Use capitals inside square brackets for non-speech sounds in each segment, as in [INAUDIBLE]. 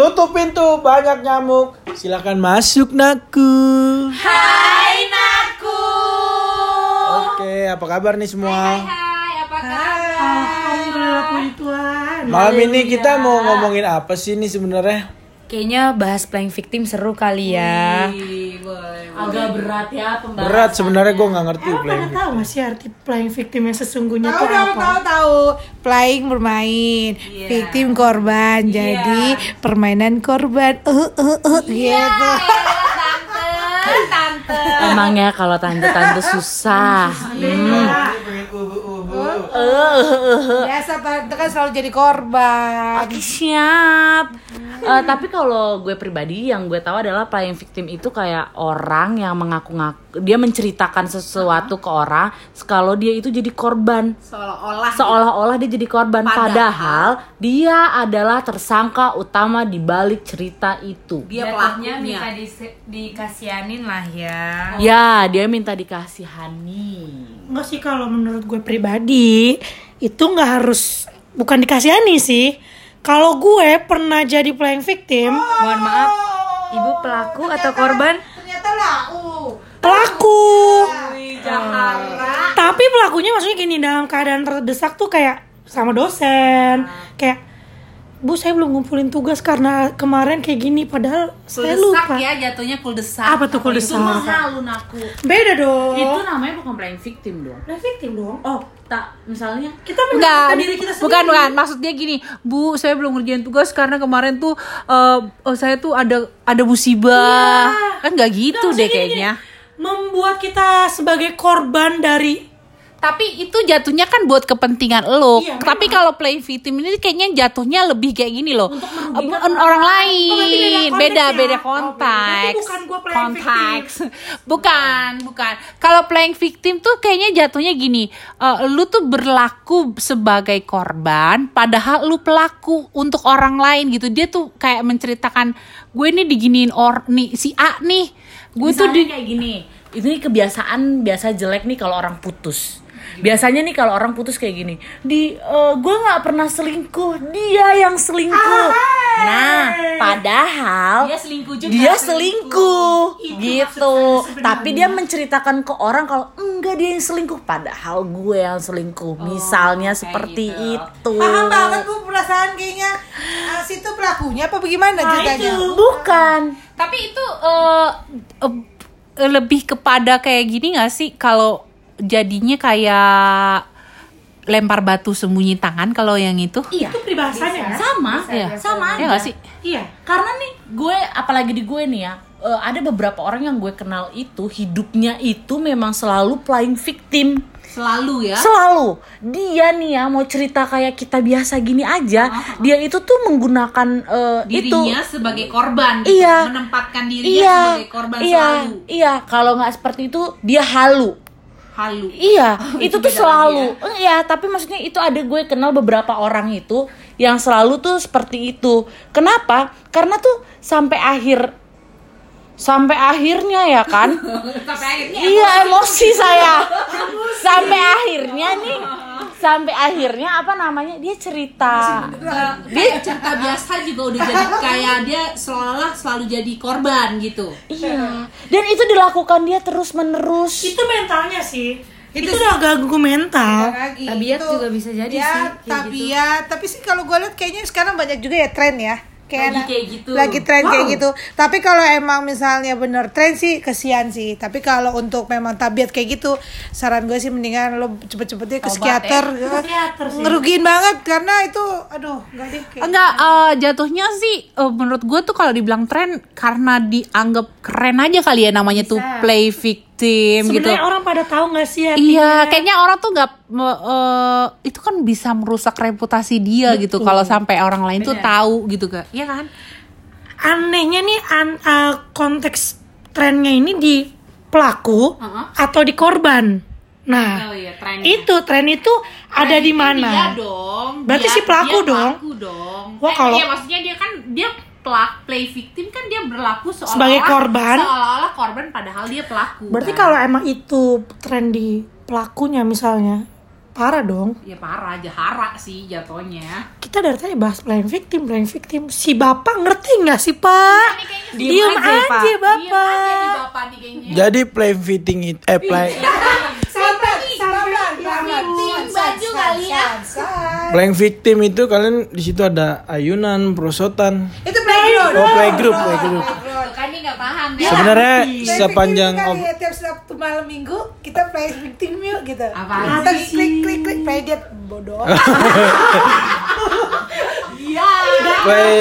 Tutup pintu, banyak nyamuk. Silakan masuk, Naku. Hai Naku. Oke, apa kabar nih semua? Hai, apa kabar? Alhamdulillah puji Tuhan. Malam ini kita mau ngomongin apa sih nih sebenarnya? Kayaknya bahas playing victim seru kali ya. Agak berat ya pembahasan. Berat sebenarnya gue nggak ngerti Pada playing. tahu gak sih arti playing victim yang sesungguhnya Tahu itu tahu apa? tahu tahu. Playing bermain, victim korban. Jadi permainan korban. Uh uh uh gitu. Tante, [LAUGHS] tante. Emang ya kalau tante-tante [LAUGHS] susah. Biasa tante kan selalu jadi korban. Oke, siap. Eh, tapi kalau gue pribadi yang gue tahu adalah playing victim itu kayak orang yang mengaku-ngaku dia menceritakan sesuatu ke orang kalau dia itu jadi korban. Seolah-olah Seolah-olah dia jadi korban padahal, dia adalah tersangka utama di balik cerita itu. dia ya. pelakunya. Oh. minta dikasihanin lah ya. Oh. Ya, dia minta dikasihani. Enggak sih kalau menurut gue pribadi itu nggak harus bukan dikasihani sih. Kalau gue pernah jadi playing victim, Mohon maaf, ibu pelaku atau korban? Ternyata lau. Pelaku. Jakarta. Tapi pelakunya maksudnya gini dalam keadaan terdesak tuh kayak sama dosen, kayak Bu saya belum ngumpulin tugas karena kemarin kayak gini padahal saya lupa. ya jatuhnya kuldesak. Apa tuh kuldesak? Halu naku. Beda dong. Itu namanya bukan playing victim dong. playing victim dong. Oh, tak misalnya Kita menyalahkan diri kita sendiri. bukan bukan. Maksud dia gini, Bu, saya belum ngerjain tugas karena kemarin tuh eh, oh, saya tuh ada ada musibah. Kan nggak gitu Nah, deh maksudnya gini, kayaknya. Membuat kita sebagai korban dari Tapi itu jatuhnya kan buat kepentingan lo. Iya, Tapi kalau play victim ini kayaknya jatuhnya lebih kayak gini loh. Eh, orang lain. Oh, berarti beda beda konteks konteks. Oh, bukan Konteks. bukan, bukan. Kalau playing victim tuh kayaknya jatuhnya gini. eh, lu tuh berlaku sebagai korban padahal lu pelaku untuk orang lain gitu. Dia tuh kayak menceritakan gue nih diginiin or nih si A nih. Gue tuh di kayak gini. Itu nih kebiasaan biasa jelek nih kalau orang putus. Biasanya nih kalau orang putus kayak gini, di eh, gue nggak pernah selingkuh, dia yang selingkuh. Nah, padahal Dia selingkuh juga. dia selingkuh gitu. Tapi dia menceritakan ke orang kalau enggak dia yang selingkuh, padahal gue yang selingkuh. Misalnya seperti itu. Paham banget bu perasaan kayaknya uh, situ pelakunya apa bagaimana ceritanya? Bukan. Tapi itu eh, eh, lebih kepada kayak gini gak sih kalau jadinya kayak lempar batu sembunyi tangan kalau yang itu? Iya. itu peribahasanya? Sama, Iya. sama Iya aja. gak sih? Iya. Karena nih gue apalagi di gue nih ya, eh, ada beberapa orang yang gue kenal itu hidupnya itu memang selalu playing victim. Selalu ya. Selalu dia nih ya mau cerita kayak kita biasa gini aja, dia itu tuh menggunakan itu Dirinya sebagai korban gitu. Iya. menempatkan iya, iya, Iya, kalau nggak seperti itu dia halu. Halu. Iya, [LAUGHS] itu tuh selalu. Iya, tapi maksudnya itu ada gue kenal beberapa orang itu yang selalu tuh seperti itu. Kenapa? Karena tuh sampai akhir sampai akhirnya ya kan? [LAUGHS] Sampai akhirnya iya, emosi saya. sampai akhirnya nih sampai akhirnya apa namanya? Dia cerita. dia cerita biasa juga udah jadi kayak dia seolah selalu jadi korban gitu. Iya. Dan itu dilakukan dia terus-menerus. Itu mentalnya sih. Itu, udah ganggu mental. Tabiat itu- juga bisa jadi ya, sih, tabiat tapi sih kalau gue lihat kayaknya sekarang banyak juga ya tren ya kayak Lagi kayak gitu. lagi tren kayak gitu tapi kalau emang misalnya bener tren sih kesian sih tapi kalau untuk memang tabiat kayak gitu saran gue sih mendingan lo cepet-cepetnya ke psikiater ya. Psikiater sih. ngerugiin banget karena itu aduh nggak deh kayak Enggak, eh, jatuhnya sih eh, menurut gue tuh kalau dibilang tren karena dianggap keren aja kali ya namanya tuh play victim gitu. Sebenarnya orang pada tahu nggak sih artinya? Iya, kayaknya orang tuh nggak eh, itu kan bisa merusak reputasi dia gitu kalau sampai orang lain tuh tahu gitu kan. Iya kan? Anehnya nih an- uh, konteks trennya ini di pelaku atau di korban. Nah, Oh iya, trennya. itu tren itu ada di mana? Dia dong. Berarti Dia- si pelaku dia dong. Pelaku dong. Wah, Eh, kalau- iya, maksudnya dia kan dia pelak play victim kan dia berlaku seolah Sebagai korban. seolah-olah korban padahal dia pelaku Berarti kan. kalau emang itu tren di pelakunya misalnya, parah dong. Ya parah, jahara sih jatuhnya. Kita dari tadi bahas playing victim, playing victim. Si bapak ngerti nggak sih pak? Diem Diem aja, aja, Pak. Iya aja nih bapak. bapak nih kayaknya. Jadi play fitting itu eh play baju kali ya. playing victim itu kalian di situ ada ayunan, perosotan. Itu playground. Oh playgroup, playgroup. Kan dia nggak paham ya. Sebenarnya Play sepanjang kali ya, tiap Sabtu malam minggu kita play victim yuk gitu. Apaan Kita sih? klik klik klik play dead bodoh. play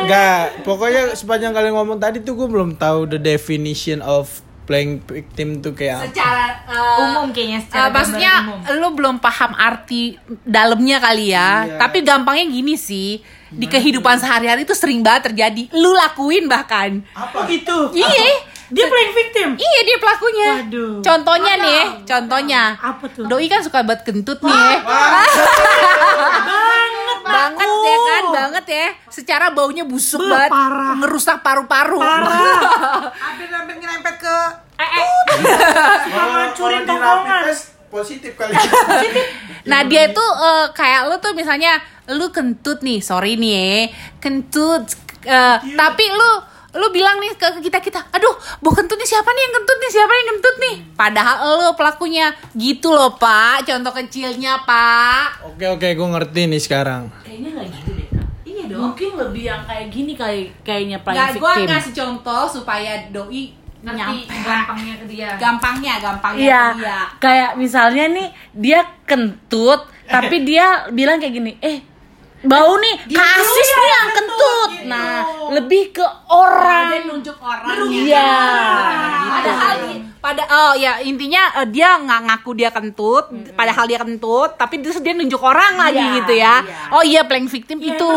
enggak, pokoknya sepanjang kalian ngomong tadi tuh gue belum tahu the definition of playing victim tuh kayak apa. Secara eh, Umum kayaknya secara Eh, maksudnya umum. lu belum paham arti dalamnya kali ya. Iya. Tapi gampangnya gini sih. Di kehidupan sehari-hari itu sering banget terjadi. Lu lakuin bahkan. Apa? Gitu. Iya. Dia playing victim. Iya dia pelakunya. Waduh. Contohnya nih, contohnya. Apa tuh? Doi kan suka buat kentut nih. ya. [LAUGHS] banget ya kan, banget ya. Secara baunya busuk Beuh, banget, parah. ngerusak paru-paru. Hampir-hampir [LAUGHS] nyerempet ke [LAUGHS] Suka ngancurin tongkongan. positif kali. Nah dia itu eh, kayak lu tuh misalnya lu kentut nih, sorry nih ya, kentut. eh, tapi lu lu bilang nih ke kita kita, aduh, bau kentut nih siapa nih yang kentut nih siapa yang kentut nih? Padahal lu pelakunya gitu loh pak, contoh kecilnya pak. Oke oke, gue ngerti nih sekarang. Kayaknya nggak gitu deh kak. Iya Mungkin lebih yang kayak gini kayak kayaknya Nggak, gue ngasih contoh supaya doi ngerti nyampe gampangnya ke dia gampangnya gampangnya Iya, ke dia. kayak misalnya nih dia kentut, [LAUGHS] tapi dia bilang kayak gini, eh bau nih, kasis nih yang kentut. Nah, lebih ke dia orang. nunjuk orangnya. Iya. Padahal di- pada oh ya intinya eh, dia nggak ngaku dia kentut, padahal dia kentut, tapi terus dia nunjuk orang lagi Iya, gitu ya. iya. Oh iya playing victim itu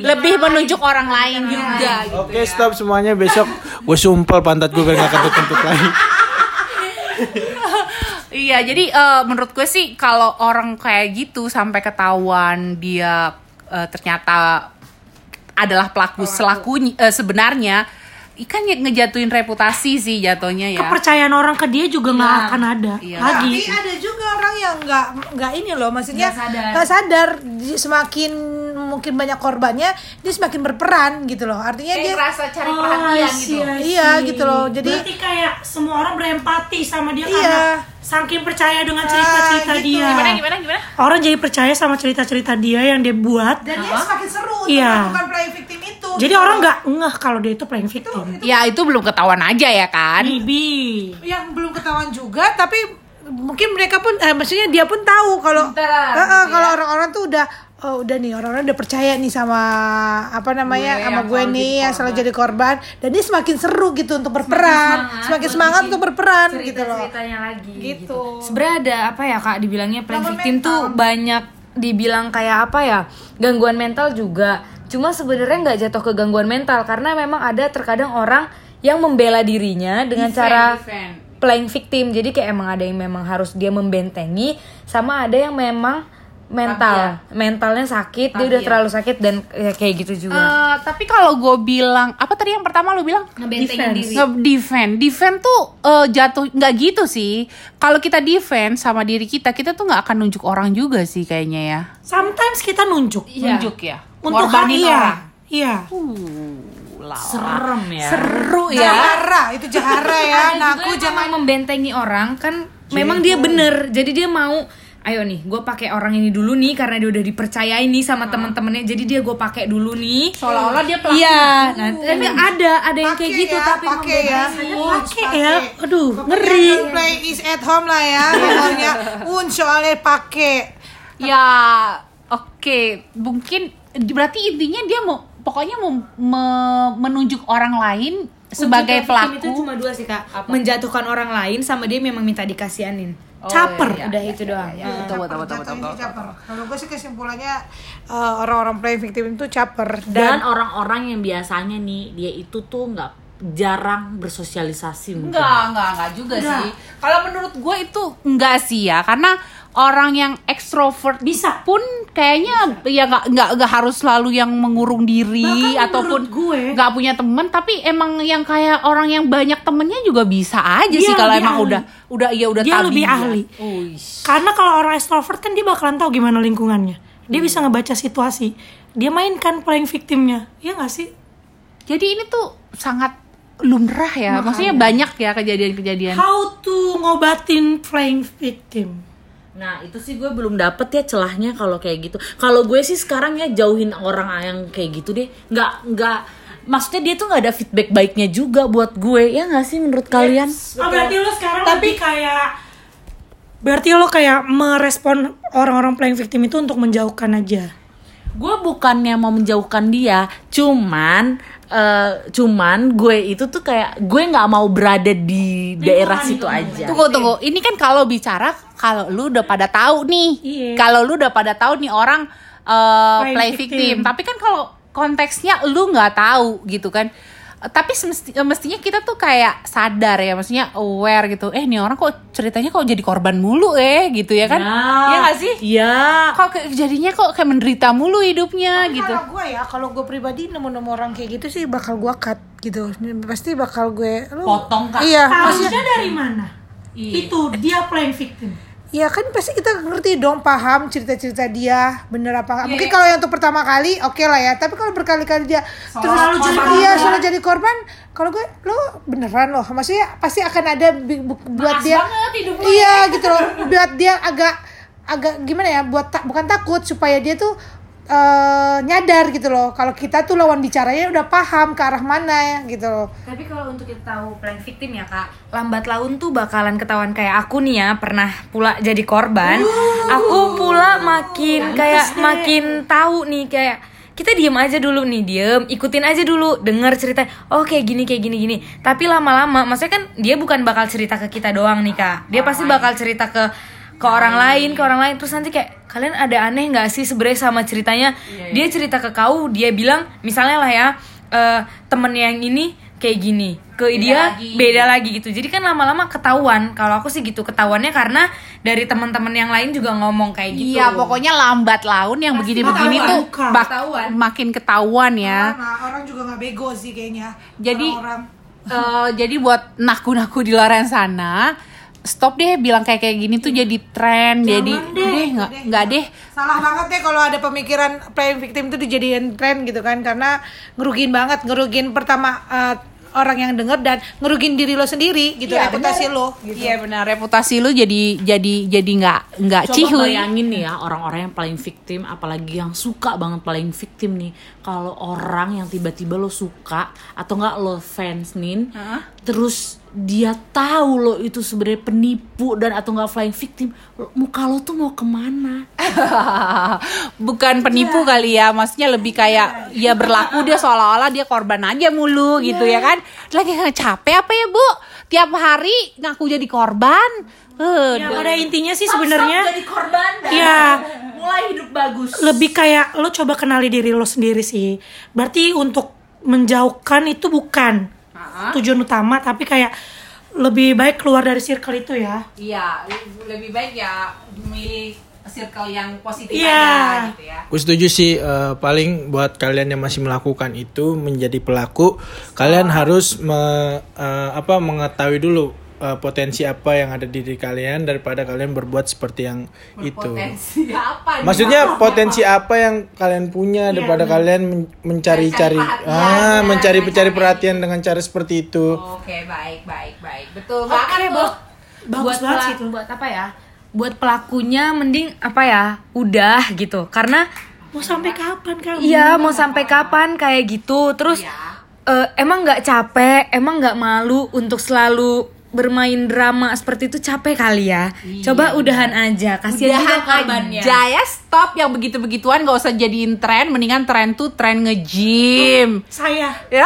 lebih menunjuk orang lain juga. gitu Oke ya. stop semuanya besok gue sumpel pantat gue biar gak kentut-kentut lagi. [LAUGHS] Iya, jadi eh, menurut gue sih kalau orang kayak gitu sampai ketahuan dia eh, ternyata adalah pelaku selaku eh, sebenarnya ikan ya ngejatuhin reputasi sih jatuhnya ya. Kepercayaan orang ke dia juga nggak akan ada Iya. lagi. Tapi ada juga orang yang nggak nggak ini loh, maksudnya Nggak sadar. sadar. Semakin mungkin banyak korbannya, dia semakin berperan gitu loh. Artinya Kayak dia ngerasa cari Oh, perhatian I gitu. see, I Iya, gitu loh. Jadi- berarti kayak semua orang berempati sama dia Iya. karena saking percaya dengan cerita-cerita Ah, gitu. dia. Gimana gimana gimana? Orang jadi percaya sama cerita-cerita dia yang dia buat. dan dia semakin seru untuk Iya. melakukan playing victim itu. Jadi orang nggak ngeh kalau dia itu playing victim. Ya itu belum ketahuan aja ya kan. Maybe. yang belum ketahuan juga, tapi mungkin mereka pun, eh, maksudnya dia pun tahu kalau, Eh, eh, gitu kalau ya. orang-orang tuh udah Oh udah nih orang-orang udah percaya nih sama apa namanya Gue sama gue nih jadi yang selalu jadi korban. Dan dia semakin seru gitu untuk berperan. semakin semangat untuk berperan gitu loh. ceritanya lagi Gitu. sebenarnya ada apa ya kak dibilangnya playing victim tuh banyak dibilang kayak apa ya gangguan mental juga. Cuma sebenarnya nggak jatuh ke gangguan mental karena memang ada terkadang orang yang membela dirinya dengan Defend, cara defend. playing victim. Jadi kayak emang ada yang memang harus dia membentengi sama ada yang memang mental. Mentalnya sakit dia udah Tabiat. terlalu sakit dan ya, kayak gitu juga. Eh, tapi kalau gue bilang apa tadi yang pertama lu bilang? Ngebentengin diri. nge-defend defend tuh eh, jatuh nggak gitu sih. Kalau kita defend sama diri kita kita tuh nggak akan nunjuk orang juga sih kayaknya ya. Sometimes kita nunjuk. nunjuk ya? Untuk iya. orang. Iya. Serem ya. seru ya. Jahara itu jahara ya. Nah aku aku jangan membentengi orang. Kan memang dia bener. Jadi dia mau ayo nih gue pakai orang ini dulu nih karena dia udah dipercayai nih sama teman-temannya jadi dia gue pakai dulu nih. Seolah-olah dia pelaku iya nah tapi ada ada yang kayak gitu ya, tapi pakai ya. Pakai ya. Aduh, Pokoknya ngeri. play is at home lah ya [LAUGHS] pokoknya. Un soalnya pakai. Ya oke. Mungkin berarti intinya dia mau pokoknya mau me- menunjuk orang lain sebagai pelaku itu cuma dua sih kak. Menjatuhkan orang lain sama dia memang minta dikasihanin Caper. udah itu doang betul betul betul betul, Jatuhnya betul. caper. Kalau gue sih kesimpulannya eh, orang-orang playing victim itu caper Dan dan, orang-orang yang biasanya nih dia itu tuh nggak jarang bersosialisasi mungkin. Enggak, enggak, enggak juga sih. Kalau menurut gue itu enggak sih ya, karena orang yang ekstrovert Bisa. pun kayaknya ya nggak nggak nggak harus selalu yang mengurung diri Bahkan ataupun nggak punya temen tapi emang yang kayak orang yang banyak temennya juga bisa aja Dia sih kalau lebih emang ahli. udah udah ya udah Dia tabiat. lebih ahli. Uish. Karena kalau orang extrovert kan dia bakalan tahu gimana lingkungannya. Dia bisa ngebaca situasi. Dia mainkan playing victimnya. Iya gak sih? Jadi ini tuh sangat lumrah ya. Maksudnya banyak ya kejadian-kejadian. How to ngobatin playing victim. Nah itu sih gue belum dapet ya celahnya kalau kayak gitu. Kalau gue sih sekarang ya jauhin orang yang kayak gitu deh. Nggak nggak maksudnya dia tuh nggak ada feedback baiknya juga buat gue ya nggak sih menurut kalian? Oh, berarti lo sekarang lebih kayak berarti lo kayak merespon orang-orang playing victim itu untuk menjauhkan aja. Gue bukannya mau menjauhkan dia, cuman eh, cuman gue itu tuh kayak gue nggak mau berada di daerah situ aja. Tunggu tunggu. Ini kan kalau bicara kalau lu udah pada tahu nih. Iya. Kalau lu udah pada tahu nih orang uh, Play play victim. victim. Tapi kan kalau konteksnya lu nggak tau gitu kan. Tapi semesti- eh, mestinya kita tuh kayak sadar ya, maksudnya aware gitu. Eh, nih orang kok ceritanya kok jadi korban mulu eh gitu ya kan? Iya nggak sih? Iya. Kok kayak jadinya kok kayak menderita mulu hidupnya Tapi gitu. Kalau gue ya, kalau gue pribadi nemu-nemu orang kayak gitu sih bakal gue cut gitu. Pasti bakal gue lu, Potong, Kak. Iya, maksudnya dari mana? Itu dia playing victim. Ya kan pasti kita ngerti dong paham cerita-cerita dia bener apa nggak. Iya, Mungkin kalau yang untuk pertama kali oke lah ya. Tapi kalau berkali-kali dia terus Selalu jadi iya selalu jadi korban, kalau gue lo beneran loh. Maksudnya pasti akan ada buat Naas dia Iya gitu loh. Buat dia agak agak gimana ya? Buat tak bukan takut supaya dia tuh eh, nyadar gitu loh. Kalau kita tuh lawan bicaranya udah paham ke arah mana ya gitu loh. Tapi kalau untuk kita tahu playing victim ya kak, lambat laun tuh bakalan ketahuan kayak aku nih ya pernah pula jadi korban. Aku pula makin kayak makin tahu nih kayak kita diem aja dulu nih diem ikutin aja dulu denger cerita oh kayak gini kayak gini gini tapi lama-lama maksudnya kan dia bukan bakal cerita ke kita doang nih kak dia pasti bakal cerita ke ke orang lain ke orang lain. Terus nanti kayak kalian ada aneh nggak sih sebenarnya sama ceritanya? Dia cerita ke kau dia bilang misalnya lah ya eh temen yang ini kayak gini ke dia lagi. beda lagi gitu. Jadi kan lama-lama ketahuan. Kalau aku sih gitu ketahuannya karena dari teman-teman yang lain juga ngomong kayak gitu. Iya, pokoknya lambat laun yang begini-begini tuh bak- Ketahuan. makin ketahuan ya. Nah, orang juga nggak bego sih kayaknya. Jadi orang eh, jadi buat naku-naku di luar sana, stop deh bilang kayak kayak gini tuh jadi tren, jadi deh nggak nggak deh. salah banget deh kalau ada pemikiran playing victim itu dijadiin tren gitu kan karena ngerugiin banget ngerugiin pertama eh, orang yang denger dan ngerugiin diri lo sendiri gitu Iya, reputasi benar. lo gitu. Iya benar reputasi lu jadi jadi jadi nggak nggak Coba cihuy. bayangin nih ya orang-orang yang paling victim apalagi yang suka banget paling victim nih kalau orang yang tiba-tiba lo suka atau enggak lo fans nin terus dia tahu lo itu sebenarnya penipu dan atau enggak flying victim muka lo tuh mau ke mana [LAUGHS] Bukan penipu kali ya, maksudnya lebih kayak ya berlaku dia seolah-olah dia korban aja mulu gitu ya kan. Lagi nggak capek apa ya bu? Tiap hari ngaku jadi korban. Ya, pada intinya sih sebenarnya jadi korban dan Iya. mulai hidup bagus lebih kayak lo coba kenali diri lo sendiri sih. Berarti untuk menjauhkan itu bukan tujuan utama, tapi kayak lebih baik keluar dari circle itu ya. Iya, lebih baik ya memilih circle yang positif Iya. aja gitu ya. Aku setuju sih eh, paling buat kalian yang masih melakukan itu menjadi pelaku kalian harus me- eh, apa mengetahui dulu eh, potensi apa yang ada di diri kalian daripada kalian berbuat seperti yang itu. Potensi apa? Maksudnya potensi apa yang kalian punya daripada kalian men- mencari-cari Mencari perhatian, ah ya, mencari mencari- mencari perhatian dengan cara seperti itu. Oke, baik, baik, baik. Betul Oke, banget tuh. Bagus buat banget sih itu. buat apa ya buat pelakunya mending apa ya udah gitu karena Mau sampai kapan kamu? Iya, mau sampai kapan kayak gitu? Terus eh, emang nggak capek? Emang nggak malu untuk selalu bermain drama seperti itu capek kali ya? Coba udahan aja, kasihan juga korbannya. aja ya stop yang begitu-begituan gak usah jadiin tren mendingan tren tuh tren nge-gym Saya. ya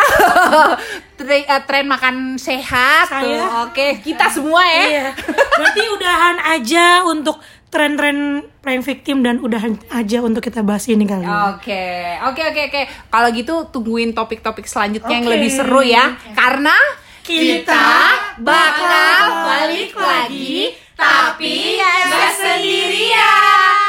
[LAUGHS] tren, eh, tren makan sehat tuh Saya. oke kita semua ya Iya. Berarti udahan aja untuk tren-tren playing victim dan udahan aja untuk kita bahas ini kali. ini. Oke, oke, oke, oke. Kalau gitu tungguin topik-topik selanjutnya yang lebih seru ya, karena Kita bakal balik lagi tapi gak sendirian.